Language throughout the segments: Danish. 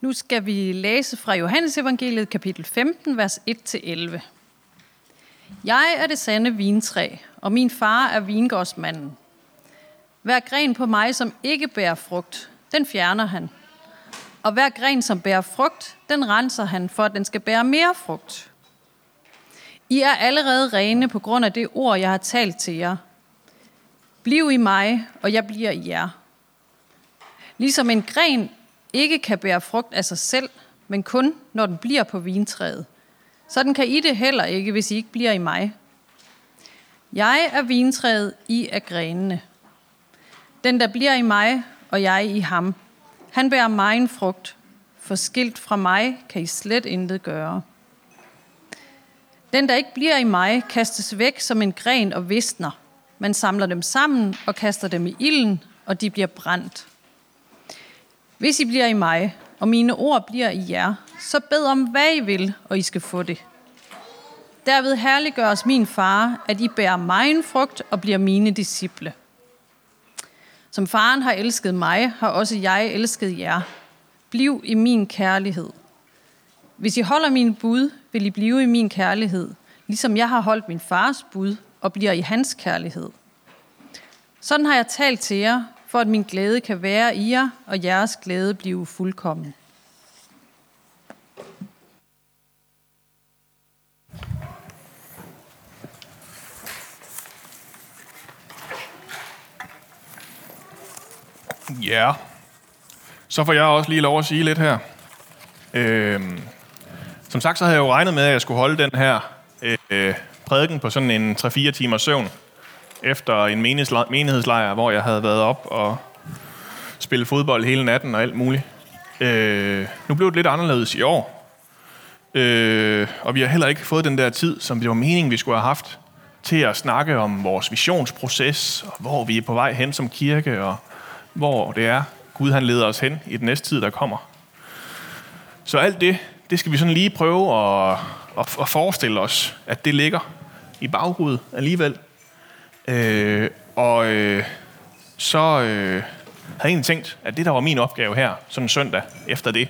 Nu skal vi læse fra Johannes evangeliet kapitel 15, vers 1-11. Jeg er det sande vintræ, og min far er vingårdsmanden. Hver gren på mig, som ikke bærer frugt, den fjerner han. Og hver gren, som bærer frugt, den renser han, for at den skal bære mere frugt. I er allerede rene på grund af det ord, jeg har talt til jer. Bliv i mig, og jeg bliver i jer. Ligesom en gren ikke kan bære frugt af sig selv, men kun når den bliver på vintræet. Sådan kan I det heller ikke, hvis I ikke bliver i mig. Jeg er vintræet, I er grenene. Den, der bliver i mig, og jeg i ham, han bærer mig en frugt, for skilt fra mig kan I slet intet gøre. Den, der ikke bliver i mig, kastes væk som en gren og visner. Man samler dem sammen og kaster dem i ilden, og de bliver brændt. Hvis I bliver i mig, og mine ord bliver i jer, så bed om, hvad I vil, og I skal få det. Derved herliggøres min far, at I bærer mig en frugt og bliver mine disciple. Som faren har elsket mig, har også jeg elsket jer. Bliv i min kærlighed. Hvis I holder min bud, vil I blive i min kærlighed, ligesom jeg har holdt min fars bud og bliver i hans kærlighed. Sådan har jeg talt til jer, for at min glæde kan være i jer, og jeres glæde blive fuldkommen. Ja, så får jeg også lige lov at sige lidt her. Øhm, som sagt, så havde jeg jo regnet med, at jeg skulle holde den her øh, prædiken på sådan en 3-4 timers søvn, efter en menighedslejr, hvor jeg havde været op og spillet fodbold hele natten og alt muligt. Øh, nu blev det lidt anderledes i år, øh, og vi har heller ikke fået den der tid, som det var meningen, vi skulle have haft, til at snakke om vores visionsproces, og hvor vi er på vej hen som kirke, og hvor det er, Gud han leder os hen i den næste tid, der kommer. Så alt det, det skal vi sådan lige prøve at, at, at forestille os, at det ligger i baghovedet alligevel. Øh, og øh, så øh, havde jeg egentlig tænkt, at det, der var min opgave her, sådan en søndag efter det,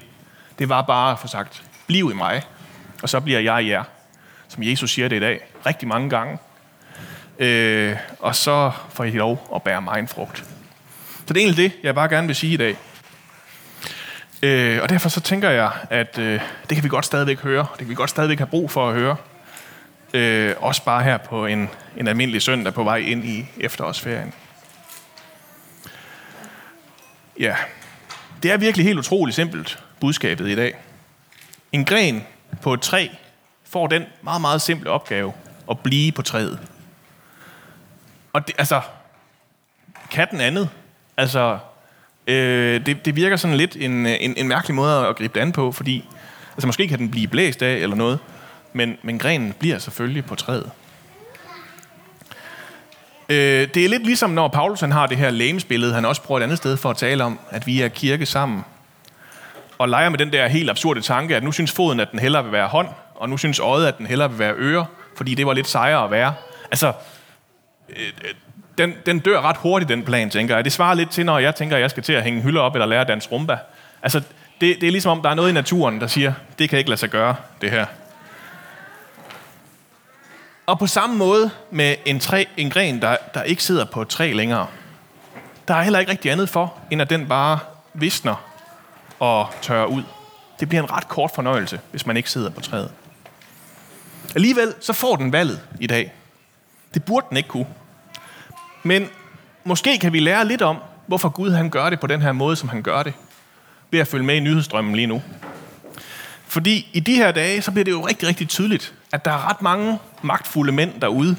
det var bare at få sagt, bliv i mig, og så bliver jeg jer. Som Jesus siger det i dag, rigtig mange gange. Øh, og så får I lov at bære mig en frugt. Så det er egentlig det, jeg bare gerne vil sige i dag. Øh, og derfor så tænker jeg, at øh, det kan vi godt stadigvæk høre. Det kan vi godt stadigvæk have brug for at høre. Øh, også bare her på en, en almindelig søndag på vej ind i efterårsferien. Ja, det er virkelig helt utroligt simpelt, budskabet i dag. En gren på et træ får den meget, meget simple opgave at blive på træet. Og det, altså, kan den andet? Altså, øh, det, det virker sådan lidt en, en, en mærkelig måde at gribe det an på, fordi altså, måske kan den blive blæst af eller noget, men, men grenen bliver selvfølgelig på træet. Øh, det er lidt ligesom, når Paulus han har det her lægemsbillede, han også prøver et andet sted for at tale om, at vi er kirke sammen. Og leger med den der helt absurde tanke, at nu synes foden, at den hellere vil være hånd, og nu synes øjet, at den hellere vil være øre, fordi det var lidt sejere at være. Altså, øh, den, den dør ret hurtigt, den plan, tænker jeg. Det svarer lidt til, når jeg tænker, at jeg skal til at hænge hylder op eller lære dans rumba. Altså, det, det er ligesom om, der er noget i naturen, der siger, det kan ikke lade sig gøre, det her. Og på samme måde med en, træ, en gren, der, der ikke sidder på et træ længere, der er heller ikke rigtig andet for, end at den bare visner og tørrer ud. Det bliver en ret kort fornøjelse, hvis man ikke sidder på træet. Alligevel så får den valget i dag. Det burde den ikke kunne. Men måske kan vi lære lidt om, hvorfor Gud han gør det på den her måde, som han gør det, ved at følge med i nyhedsstrømmen lige nu. Fordi i de her dage, så bliver det jo rigtig, rigtig tydeligt, at der er ret mange magtfulde mænd derude,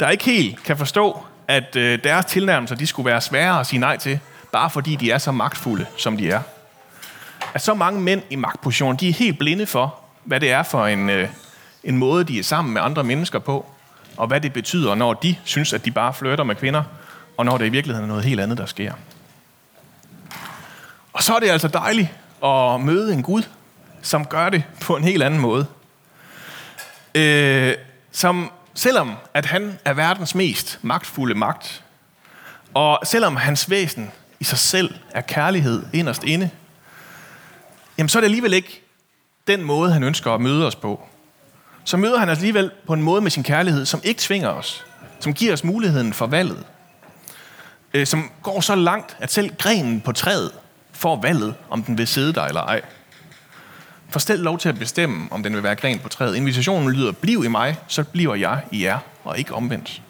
der ikke helt kan forstå, at øh, deres tilnærmelser de skulle være svære at sige nej til, bare fordi de er så magtfulde, som de er. At så mange mænd i magtposition, de er helt blinde for, hvad det er for en, øh, en måde, de er sammen med andre mennesker på, og hvad det betyder, når de synes, at de bare flytter med kvinder, og når det i virkeligheden er noget helt andet, der sker. Og så er det altså dejligt at møde en Gud, som gør det på en helt anden måde. Øh, som selvom at han er verdens mest magtfulde magt, og selvom hans væsen i sig selv er kærlighed inderst inde, jamen så er det alligevel ikke den måde, han ønsker at møde os på. Så møder han os alligevel på en måde med sin kærlighed, som ikke tvinger os, som giver os muligheden for valget, øh, som går så langt, at selv grenen på træet får valget, om den vil sidde der eller ej får selv lov til at bestemme, om den vil være gren på træet. Invitationen lyder, bliv i mig, så bliver jeg i jer, og ikke omvendt.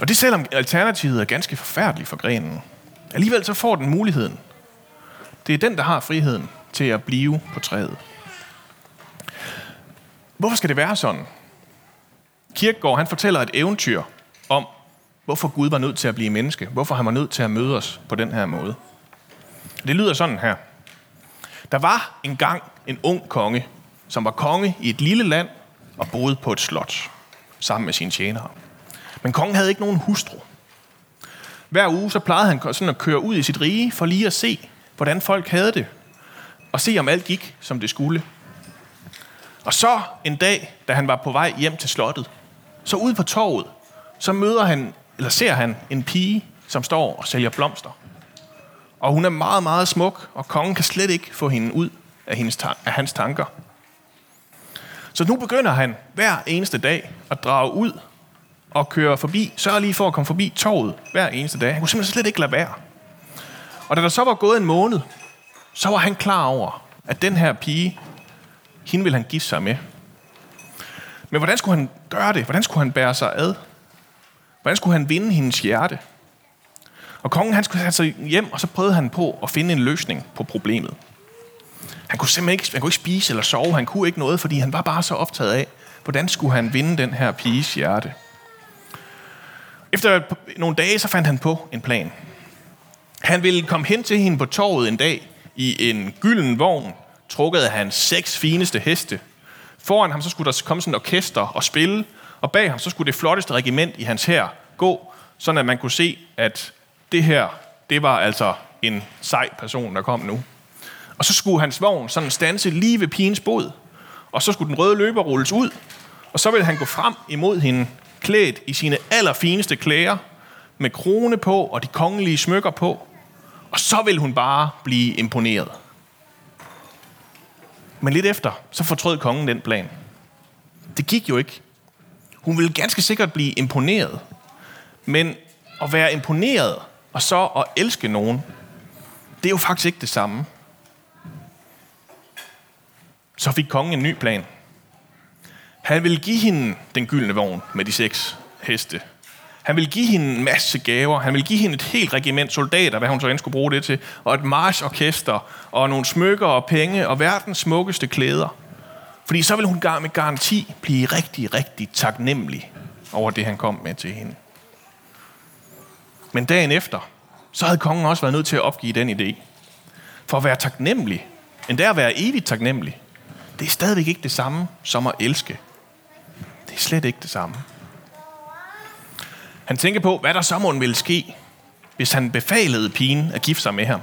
Og det selvom alternativet er ganske forfærdeligt for grenen. Alligevel så får den muligheden. Det er den, der har friheden til at blive på træet. Hvorfor skal det være sådan? Kirkegaard han fortæller et eventyr om, hvorfor Gud var nødt til at blive menneske. Hvorfor han var nødt til at møde os på den her måde. Det lyder sådan her. Der var engang en ung konge, som var konge i et lille land og boede på et slot sammen med sine tjenere. Men kongen havde ikke nogen hustru. Hver uge så plejede han sådan at køre ud i sit rige for lige at se, hvordan folk havde det. Og se, om alt gik, som det skulle. Og så en dag, da han var på vej hjem til slottet, så ude på torvet, så møder han, eller ser han en pige, som står og sælger blomster. Og hun er meget, meget smuk, og kongen kan slet ikke få hende ud af, hendes, af hans tanker. Så nu begynder han hver eneste dag at drage ud og køre forbi, sørge lige for at komme forbi torvet hver eneste dag. Han kunne simpelthen slet ikke lade være. Og da der så var gået en måned, så var han klar over, at den her pige, hende ville han gifte sig med. Men hvordan skulle han gøre det? Hvordan skulle han bære sig ad? Hvordan skulle han vinde hendes hjerte? Og kongen han skulle sig hjem, og så prøvede han på at finde en løsning på problemet. Han kunne simpelthen ikke, han kunne ikke spise eller sove, han kunne ikke noget, fordi han var bare så optaget af, hvordan skulle han vinde den her piges hjerte. Efter nogle dage, så fandt han på en plan. Han ville komme hen til hende på torvet en dag i en gylden vogn, trukket af hans seks fineste heste. Foran ham så skulle der komme sådan et orkester og spille, og bag ham så skulle det flotteste regiment i hans hær gå, sådan at man kunne se, at det her, det var altså en sej person, der kom nu. Og så skulle hans vogn sådan stanse lige ved pigens bod, og så skulle den røde løber rulles ud, og så ville han gå frem imod hende, klædt i sine allerfineste klæder, med krone på og de kongelige smykker på, og så ville hun bare blive imponeret. Men lidt efter, så fortrød kongen den plan. Det gik jo ikke. Hun ville ganske sikkert blive imponeret. Men at være imponeret og så at elske nogen, det er jo faktisk ikke det samme. Så fik kongen en ny plan. Han ville give hende den gyldne vogn med de seks heste. Han ville give hende en masse gaver. Han ville give hende et helt regiment soldater, hvad hun så end skulle bruge det til. Og et marchorkester, og nogle smykker og penge, og verdens smukkeste klæder. Fordi så ville hun med garanti blive rigtig, rigtig taknemmelig over det, han kom med til hende. Men dagen efter, så havde kongen også været nødt til at opgive den idé. For at være taknemmelig, endda at være evigt taknemmelig, det er stadigvæk ikke det samme som at elske. Det er slet ikke det samme. Han tænker på, hvad der så måtte ville ske, hvis han befalede pigen at gifte sig med ham,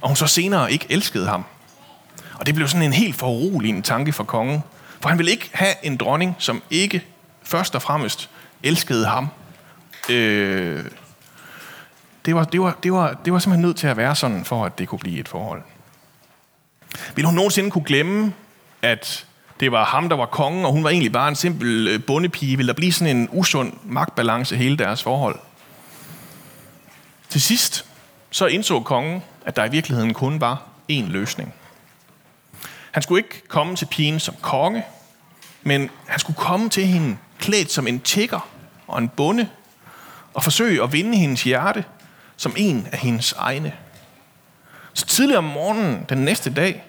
og hun så senere ikke elskede ham. Og det blev sådan en helt foruroligende tanke for kongen, for han ville ikke have en dronning, som ikke først og fremmest elskede ham. Øh, det, var, det, var, det, var, det var simpelthen nødt til at være sådan, for at det kunne blive et forhold. Vil hun nogensinde kunne glemme, at det var ham, der var kongen, og hun var egentlig bare en simpel øh, bondepige? Vil der blive sådan en usund magtbalance hele deres forhold? Til sidst, så indså kongen, at der i virkeligheden kun var én løsning. Han skulle ikke komme til pigen som konge, men han skulle komme til hende klædt som en tigger og en bonde, og forsøge at vinde hendes hjerte som en af hendes egne. Så tidligere om morgenen den næste dag,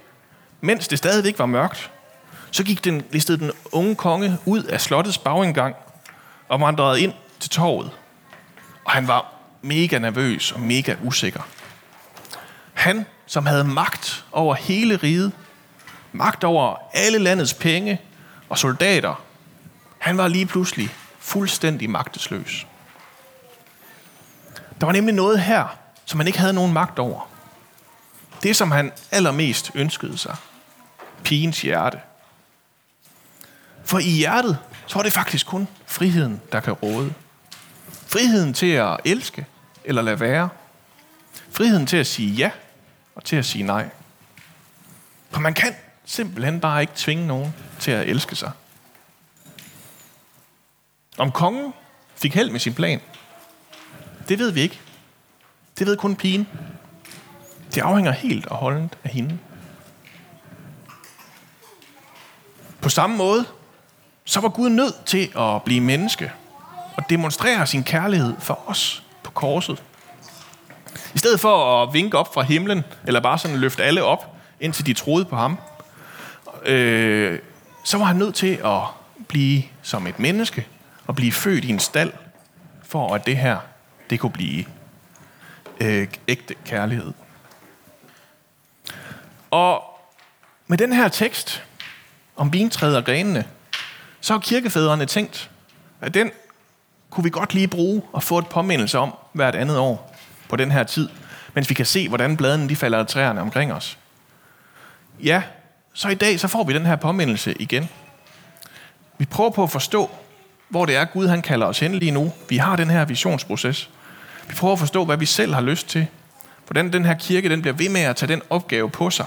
mens det stadigvæk var mørkt, så gik den, listede den unge konge ud af slottets bagindgang og vandrede ind til torvet. Og han var mega nervøs og mega usikker. Han, som havde magt over hele riget, magt over alle landets penge og soldater, han var lige pludselig fuldstændig magtesløs. Der var nemlig noget her, som han ikke havde nogen magt over. Det, som han allermest ønskede sig. Pigens hjerte. For i hjertet, så er det faktisk kun friheden, der kan råde. Friheden til at elske eller lade være. Friheden til at sige ja og til at sige nej. For man kan simpelthen bare ikke tvinge nogen til at elske sig. Om kongen fik held med sin plan, det ved vi ikke. Det ved kun pigen. Det afhænger helt og holdent af hende. På samme måde, så var Gud nødt til at blive menneske og demonstrere sin kærlighed for os på korset. I stedet for at vinke op fra himlen, eller bare sådan løfte alle op, indtil de troede på ham, øh, så var han nødt til at blive som et menneske, og blive født i en stald, for at det her, det kunne blive øh, ægte kærlighed. Og med den her tekst om vintræet og grenene, så har kirkefædrene tænkt, at den kunne vi godt lige bruge og få et påmindelse om hvert andet år på den her tid, mens vi kan se, hvordan bladene de falder af træerne omkring os. Ja, så i dag så får vi den her påmindelse igen. Vi prøver på at forstå, hvor det er, Gud han kalder os hen lige nu. Vi har den her visionsproces. Vi prøver at forstå, hvad vi selv har lyst til. Hvordan den her kirke den bliver ved med at tage den opgave på sig.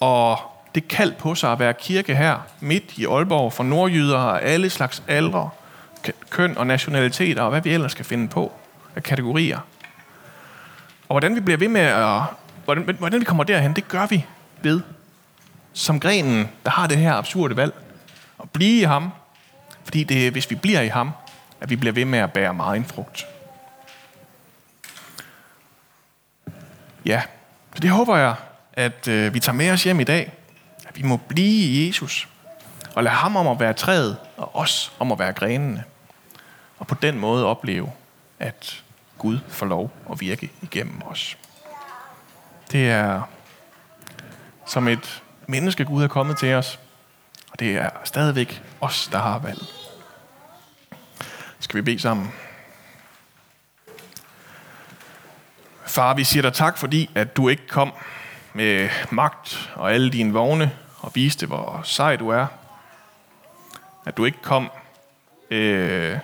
Og det kald på sig at være kirke her, midt i Aalborg, for nordjyder og alle slags aldre, køn og nationaliteter, og hvad vi ellers skal finde på af kategorier. Og hvordan vi bliver ved med at... Hvordan, hvordan vi kommer derhen, det gør vi ved, som grenen, der har det her absurde valg, at blive i ham, fordi det er, hvis vi bliver i ham, at vi bliver ved med at bære meget en frugt. Ja, så det håber jeg, at øh, vi tager med os hjem i dag. At vi må blive i Jesus. Og lade ham om at være træet, og os om at være grenene. Og på den måde opleve, at Gud får lov at virke igennem os. Det er som et menneske, Gud er kommet til os. Og det er stadigvæk os, der har valgt. Skal vi bede sammen? Far, vi siger dig tak, fordi at du ikke kom med magt og alle dine vogne og viste, hvor sej du er. At du ikke kom øh,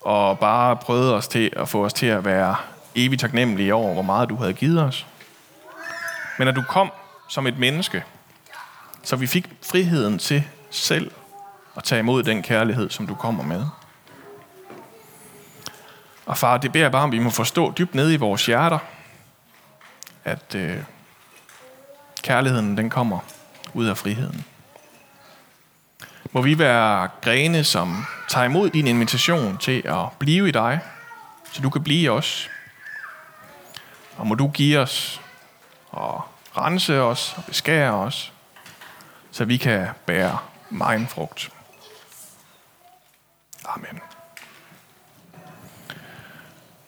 og bare prøvede os til at få os til at være evigt taknemmelige over, hvor meget du havde givet os. Men at du kom som et menneske, så vi fik friheden til selv at tage imod den kærlighed, som du kommer med. Og far, det beder jeg bare om, vi må forstå dybt nede i vores hjerter, at øh, kærligheden den kommer ud af friheden. Må vi være grene, som tager imod din invitation til at blive i dig, så du kan blive i os. Og må du give os og rense os og beskære os, så vi kan bære meget frugt. Amen.